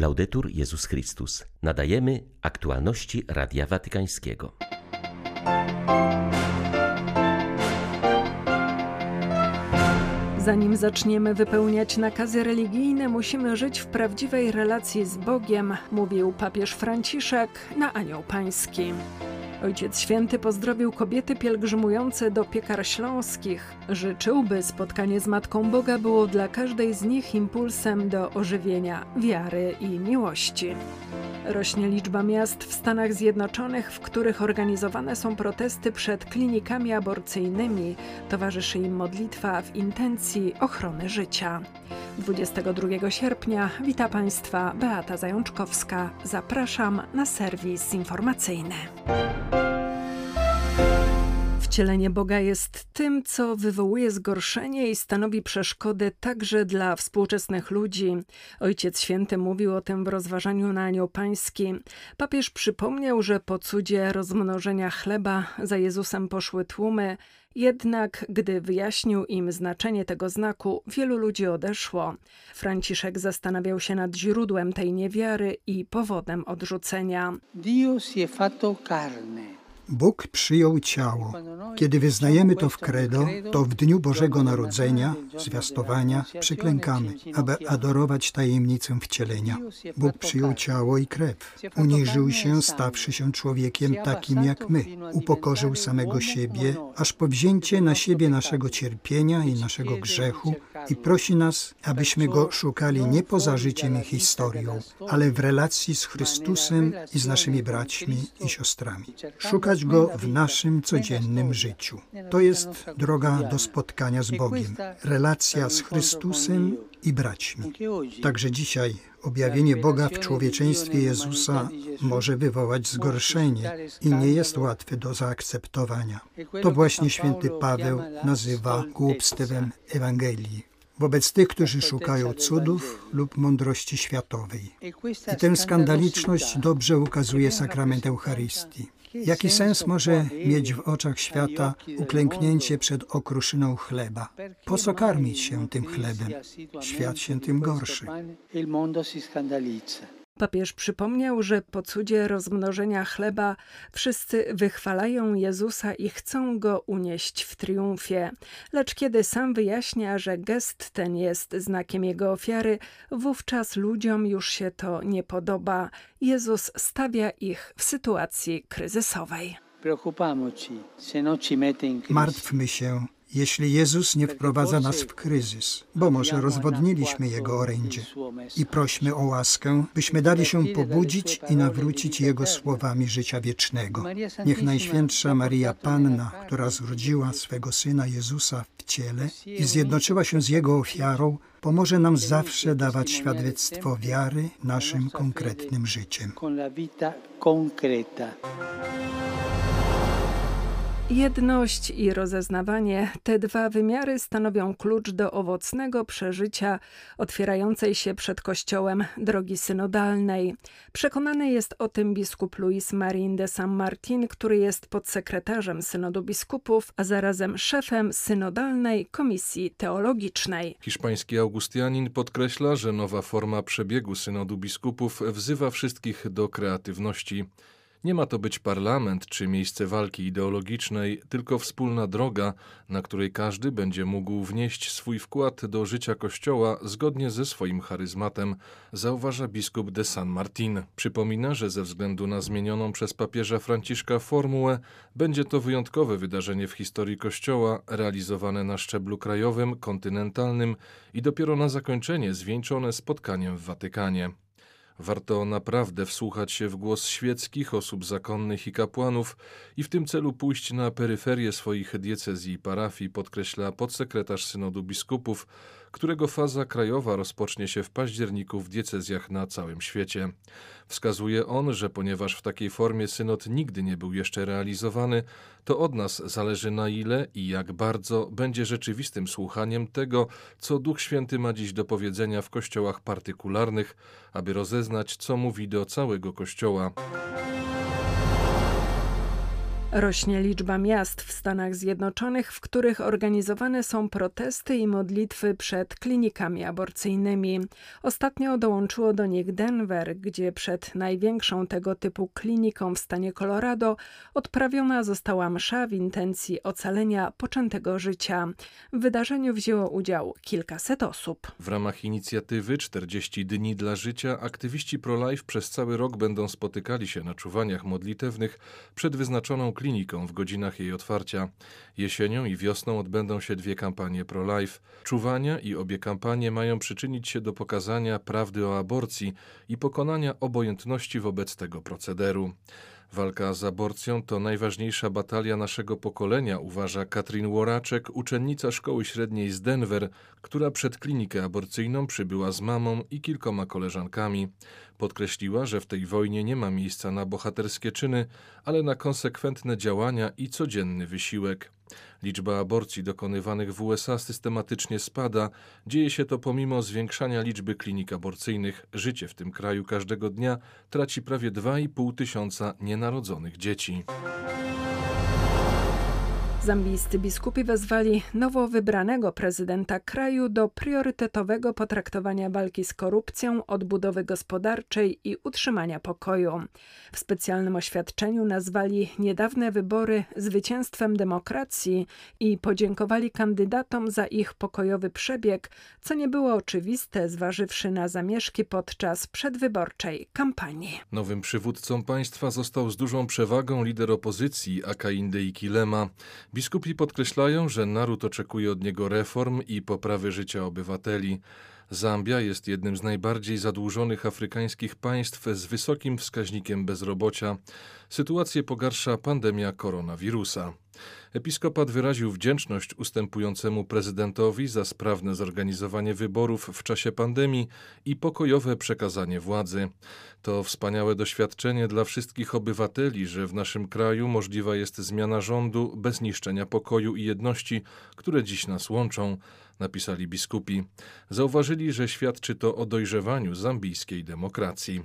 Laudetur Jezus Chrystus. Nadajemy aktualności Radia Watykańskiego. Zanim zaczniemy wypełniać nakazy religijne, musimy żyć w prawdziwej relacji z Bogiem, mówił papież Franciszek na Anioł Pański. Ojciec Święty pozdrowił kobiety pielgrzymujące do piekar śląskich. Życzył, by spotkanie z Matką Boga było dla każdej z nich impulsem do ożywienia wiary i miłości. Rośnie liczba miast w Stanach Zjednoczonych, w których organizowane są protesty przed klinikami aborcyjnymi. Towarzyszy im modlitwa w intencji ochrony życia. 22 sierpnia wita Państwa Beata Zajączkowska. Zapraszam na serwis informacyjny. Wcielenie Boga jest tym, co wywołuje zgorszenie i stanowi przeszkodę także dla współczesnych ludzi. Ojciec Święty mówił o tym w rozważaniu na Anioł Pański. Papież przypomniał, że po cudzie rozmnożenia chleba za Jezusem poszły tłumy, jednak gdy wyjaśnił im znaczenie tego znaku, wielu ludzi odeszło. Franciszek zastanawiał się nad źródłem tej niewiary i powodem odrzucenia. Dio si è fatto carne. Bóg przyjął ciało. Kiedy wyznajemy to w credo, to w dniu Bożego Narodzenia, zwiastowania, przyklękamy, aby adorować tajemnicę wcielenia. Bóg przyjął ciało i krew. Uniżył się, stawszy się człowiekiem takim jak my. Upokorzył samego siebie, aż po wzięcie na siebie naszego cierpienia i naszego grzechu i prosi nas, abyśmy Go szukali nie poza życiem i historią, ale w relacji z Chrystusem i z naszymi braćmi i siostrami. Szukać Go w naszym codziennym życiu. To jest droga do spotkania z Bogiem, relacja z Chrystusem i braćmi. Także dzisiaj objawienie Boga w człowieczeństwie Jezusa może wywołać zgorszenie i nie jest łatwe do zaakceptowania. To właśnie święty Paweł nazywa głupstwem Ewangelii wobec tych, którzy szukają cudów lub mądrości światowej. I tę skandaliczność dobrze ukazuje sakrament Eucharystii. Jaki sens może mieć w oczach świata uklęknięcie przed okruszyną chleba? Po co karmić się tym chlebem? Świat się tym gorszy. Papież przypomniał, że po cudzie rozmnożenia chleba wszyscy wychwalają Jezusa i chcą go unieść w triumfie. Lecz kiedy sam wyjaśnia, że gest ten jest znakiem jego ofiary, wówczas ludziom już się to nie podoba. Jezus stawia ich w sytuacji kryzysowej. Martwmy się, jeśli Jezus nie wprowadza nas w kryzys, bo może rozwodniliśmy Jego orędzie. I prośmy o łaskę, byśmy dali się pobudzić i nawrócić Jego słowami życia wiecznego. Niech Najświętsza Maria Panna, która zrodziła swego Syna Jezusa w ciele i zjednoczyła się z Jego ofiarą, pomoże nam zawsze dawać świadectwo wiary naszym konkretnym życiem. Jedność i rozeznawanie te dwa wymiary stanowią klucz do owocnego przeżycia otwierającej się przed Kościołem drogi synodalnej. Przekonany jest o tym biskup Luis Marin de San Martin, który jest podsekretarzem Synodu Biskupów, a zarazem szefem synodalnej Komisji Teologicznej. Hiszpański Augustianin podkreśla, że nowa forma przebiegu Synodu Biskupów wzywa wszystkich do kreatywności. Nie ma to być parlament czy miejsce walki ideologicznej, tylko wspólna droga, na której każdy będzie mógł wnieść swój wkład do życia Kościoła zgodnie ze swoim charyzmatem, zauważa biskup de San Martin. Przypomina, że ze względu na zmienioną przez papieża Franciszka formułę, będzie to wyjątkowe wydarzenie w historii Kościoła, realizowane na szczeblu krajowym, kontynentalnym i dopiero na zakończenie zwieńczone spotkaniem w Watykanie. Warto naprawdę wsłuchać się w głos świeckich, osób zakonnych i kapłanów i w tym celu pójść na peryferię swoich diecezji i parafii, podkreśla podsekretarz Synodu Biskupów, którego faza krajowa rozpocznie się w październiku w diecezjach na całym świecie. Wskazuje on, że ponieważ w takiej formie synod nigdy nie był jeszcze realizowany, to od nas zależy na ile i jak bardzo będzie rzeczywistym słuchaniem tego, co Duch Święty ma dziś do powiedzenia w kościołach partykularnych, aby rozeznać, co mówi do całego kościoła. Rośnie liczba miast w Stanach Zjednoczonych, w których organizowane są protesty i modlitwy przed klinikami aborcyjnymi. Ostatnio dołączyło do nich Denver, gdzie przed największą tego typu kliniką w stanie Colorado odprawiona została msza w intencji ocalenia poczętego życia. W wydarzeniu wzięło udział kilkaset osób. W ramach inicjatywy 40 dni dla życia aktywiści pro-life przez cały rok będą spotykali się na czuwaniach modlitewnych przed wyznaczoną kliniką w godzinach jej otwarcia. Jesienią i wiosną odbędą się dwie kampanie pro-life. Czuwania i obie kampanie mają przyczynić się do pokazania prawdy o aborcji i pokonania obojętności wobec tego procederu. Walka z aborcją to najważniejsza batalia naszego pokolenia, uważa Katrin Woraczek, uczennica szkoły średniej z Denver, która przed klinikę aborcyjną przybyła z mamą i kilkoma koleżankami. Podkreśliła, że w tej wojnie nie ma miejsca na bohaterskie czyny, ale na konsekwentne działania i codzienny wysiłek. Liczba aborcji dokonywanych w USA systematycznie spada. Dzieje się to pomimo zwiększania liczby klinik aborcyjnych. Życie w tym kraju każdego dnia traci prawie 2,5 tysiąca nienarodzonych dzieci. Zambijscy biskupi wezwali nowo wybranego prezydenta kraju do priorytetowego potraktowania walki z korupcją, odbudowy gospodarczej i utrzymania pokoju. W specjalnym oświadczeniu nazwali niedawne wybory zwycięstwem demokracji i podziękowali kandydatom za ich pokojowy przebieg, co nie było oczywiste, zważywszy na zamieszki podczas przedwyborczej kampanii. Nowym przywódcą państwa został z dużą przewagą lider opozycji Akainde Ikilema. Biskupi podkreślają, że naród oczekuje od niego reform i poprawy życia obywateli. Zambia jest jednym z najbardziej zadłużonych afrykańskich państw z wysokim wskaźnikiem bezrobocia. Sytuację pogarsza pandemia koronawirusa. Episkopat wyraził wdzięczność ustępującemu prezydentowi za sprawne zorganizowanie wyborów w czasie pandemii i pokojowe przekazanie władzy. To wspaniałe doświadczenie dla wszystkich obywateli, że w naszym kraju możliwa jest zmiana rządu bez niszczenia pokoju i jedności, które dziś nas łączą, napisali biskupi. Zauważyli, że świadczy to o dojrzewaniu zambijskiej demokracji.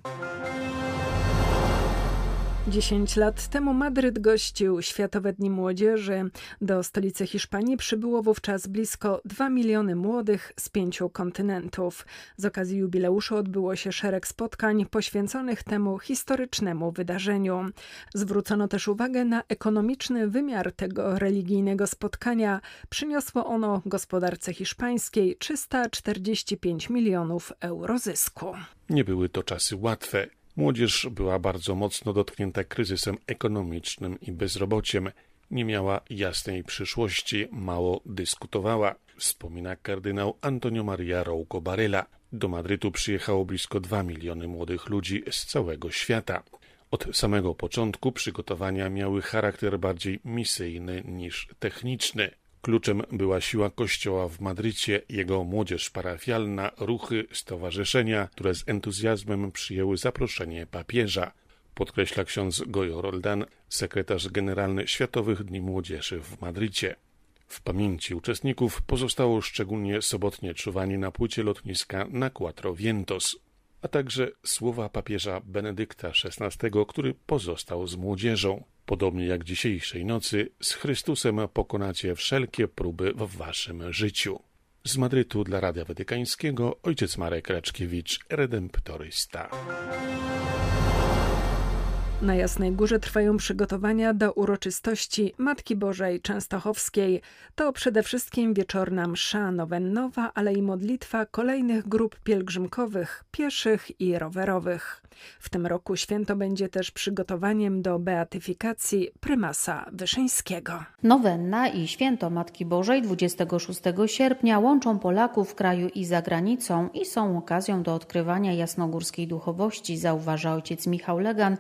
10 lat temu Madryt gościł Światowe Dni Młodzieży. Do stolicy Hiszpanii przybyło wówczas blisko 2 miliony młodych z pięciu kontynentów. Z okazji jubileuszu odbyło się szereg spotkań poświęconych temu historycznemu wydarzeniu. Zwrócono też uwagę na ekonomiczny wymiar tego religijnego spotkania. Przyniosło ono gospodarce hiszpańskiej 345 milionów euro zysku. Nie były to czasy łatwe. Młodzież była bardzo mocno dotknięta kryzysem ekonomicznym i bezrobociem. Nie miała jasnej przyszłości, mało dyskutowała, wspomina kardynał Antonio Maria Rouco Barella. Do Madrytu przyjechało blisko 2 miliony młodych ludzi z całego świata. Od samego początku przygotowania miały charakter bardziej misyjny niż techniczny. Kluczem była siła kościoła w Madrycie, jego młodzież parafialna, ruchy, stowarzyszenia, które z entuzjazmem przyjęły zaproszenie papieża. Podkreśla ksiądz Gojo Roldan, sekretarz generalny Światowych Dni Młodzieży w Madrycie. W pamięci uczestników pozostało szczególnie sobotnie czuwanie na płycie lotniska na Quattro Vientos, a także słowa papieża Benedykta XVI, który pozostał z młodzieżą. Podobnie jak dzisiejszej nocy, z Chrystusem pokonacie wszelkie próby w waszym życiu. Z Madrytu dla Radia Watykańskiego ojciec Marek Raczkiewicz, redemptorysta. Na Jasnej Górze trwają przygotowania do uroczystości Matki Bożej Częstochowskiej. To przede wszystkim wieczorna msza nowennowa, ale i modlitwa kolejnych grup pielgrzymkowych, pieszych i rowerowych. W tym roku święto będzie też przygotowaniem do beatyfikacji prymasa Wyszyńskiego. Nowenna i święto Matki Bożej 26 sierpnia łączą Polaków w kraju i za granicą i są okazją do odkrywania jasnogórskiej duchowości, zauważa ojciec Michał Legan,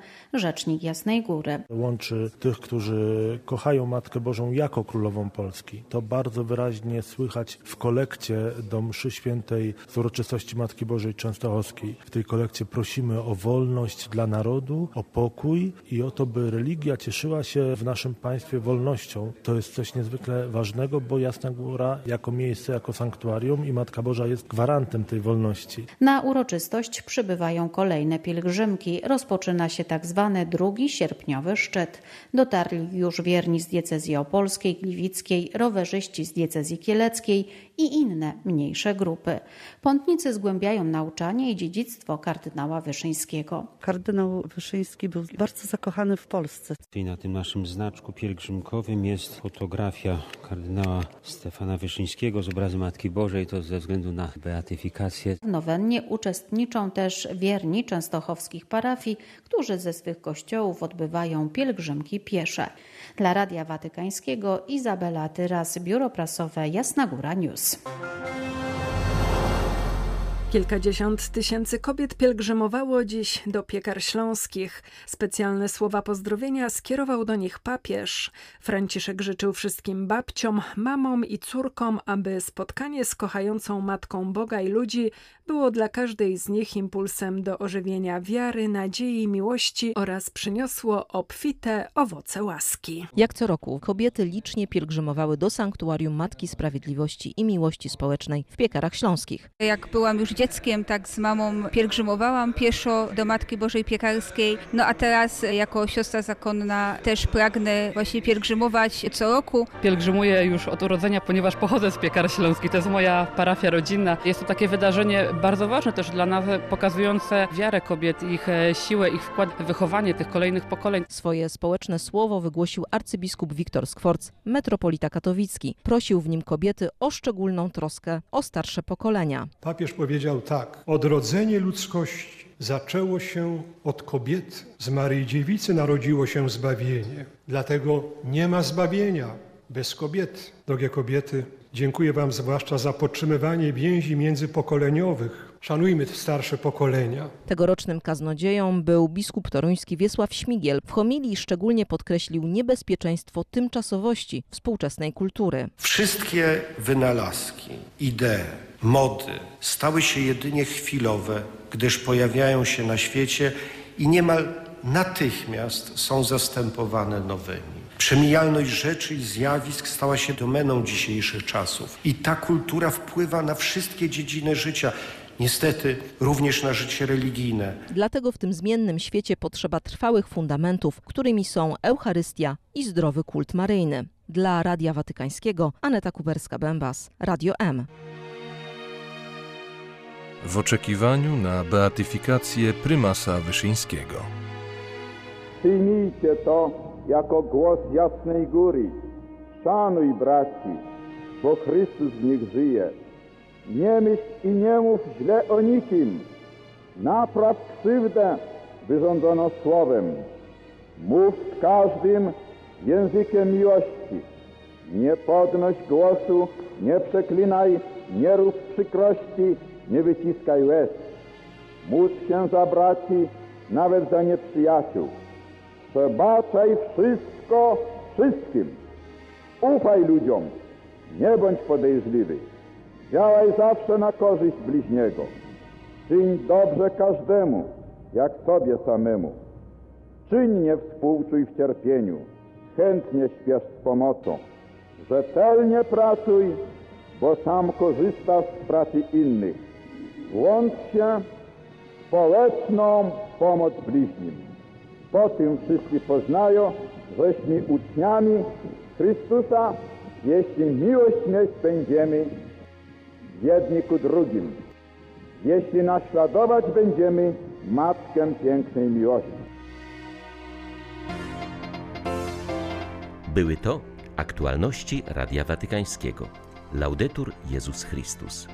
rzecznik Jasnej Góry. Łączy tych, którzy kochają Matkę Bożą jako Królową Polski. To bardzo wyraźnie słychać w kolekcie do mszy świętej z uroczystości Matki Bożej Częstochowskiej. W tej kolekcie prosimy o wolność dla narodu, o pokój i o to, by religia cieszyła się w naszym państwie wolnością. To jest coś niezwykle ważnego, bo Jasna Góra jako miejsce, jako sanktuarium i Matka Boża jest gwarantem tej wolności. Na uroczystość przybywają kolejne pielgrzymki. Rozpoczyna się tak zwany planowany drugi sierpniowy szczyt. Dotarli już wierni z diecezji opolskiej, gliwickiej, rowerzyści z diecezji kieleckiej i inne mniejsze grupy. Pątnicy zgłębiają nauczanie i dziedzictwo kardynała Wyszyńskiego. Kardynał Wyszyński był bardzo zakochany w Polsce. I na tym naszym znaczku pielgrzymkowym jest fotografia kardynała Stefana Wyszyńskiego z obrazem Matki Bożej, to ze względu na beatyfikację. W nowennie uczestniczą też wierni częstochowskich parafii, którzy ze swych kościołów odbywają pielgrzymki piesze. Dla Radia Watykańskiego Izabela Tyras, Biuro Prasowe Jasna Góra News. Kilkadziesiąt tysięcy kobiet pielgrzymowało dziś do piekar śląskich. Specjalne słowa pozdrowienia skierował do nich papież. Franciszek życzył wszystkim babciom, mamom i córkom, aby spotkanie z kochającą Matką Boga i ludzi było dla każdej z nich impulsem do ożywienia wiary, nadziei i miłości oraz przyniosło obfite owoce łaski. Jak co roku kobiety licznie pielgrzymowały do sanktuarium Matki Sprawiedliwości i Miłości Społecznej w Piekarach Śląskich. Jak byłam już dzieckiem, tak z mamą pielgrzymowałam pieszo do Matki Bożej Piekarskiej. No a teraz jako siostra zakonna też pragnę właśnie pielgrzymować co roku. Pielgrzymuję już od urodzenia, ponieważ pochodzę z Piekar Śląskich. To jest moja parafia rodzinna. Jest to takie wydarzenie bardzo ważne też dla nas, pokazujące wiarę kobiet, ich e, siłę, ich wkład w wychowanie tych kolejnych pokoleń. Swoje społeczne słowo wygłosił arcybiskup Wiktor Skworc, metropolita katowicki. Prosił w nim kobiety o szczególną troskę o starsze pokolenia. Papież powiedział tak: Odrodzenie ludzkości zaczęło się od kobiety. Z Maryi Dziewicy narodziło się zbawienie. Dlatego nie ma zbawienia bez kobiety. Drogie kobiety, dziękuję Wam zwłaszcza za podtrzymywanie więzi międzypokoleniowych. Szanujmy te starsze pokolenia. Tegorocznym kaznodzieją był biskup toruński Wiesław Śmigiel. W homilii szczególnie podkreślił niebezpieczeństwo tymczasowości współczesnej kultury. Wszystkie wynalazki, idee, mody stały się jedynie chwilowe, gdyż pojawiają się na świecie i niemal natychmiast są zastępowane nowymi. Przemijalność rzeczy i zjawisk stała się domeną dzisiejszych czasów. I ta kultura wpływa na wszystkie dziedziny życia. Niestety również na życie religijne. Dlatego w tym zmiennym świecie potrzeba trwałych fundamentów, którymi są Eucharystia i zdrowy kult maryjny. Dla Radia Watykańskiego Aneta Kuberska-Bębas, Radio M. W oczekiwaniu na beatyfikację prymasa Wyszyńskiego. Przyjmijcie to jako głos jasnej góry. Szanuj braci, bo Chrystus w nich żyje. Nie myśl i nie mów źle o nikim. Napraw krzywdę wyrządzoną słowem. Mów z każdym językiem miłości. Nie podnoś głosu, nie przeklinaj, nie rób przykrości, nie wyciskaj łez. Módl się za braci, nawet za nieprzyjaciół. Przebaczaj wszystko wszystkim. Ufaj ludziom, nie bądź podejrzliwy. Działaj zawsze na korzyść bliźniego. Czyń dobrze każdemu, jak sobie samemu. Czynnie współczuj w cierpieniu. Chętnie śpiesz z pomocą. Rzetelnie pracuj, bo sam korzystasz z pracy innych. Włącz się w społeczną pomoc bliźnim. Po tym wszyscy poznają, żeśmy uczniami Chrystusa, jeśli miłość mieć będziemy jedni ku drugim. Jeśli naśladować będziemy Matkę pięknej miłości. Były to aktualności Radia Watykańskiego. Laudetur Jezus Chrystus.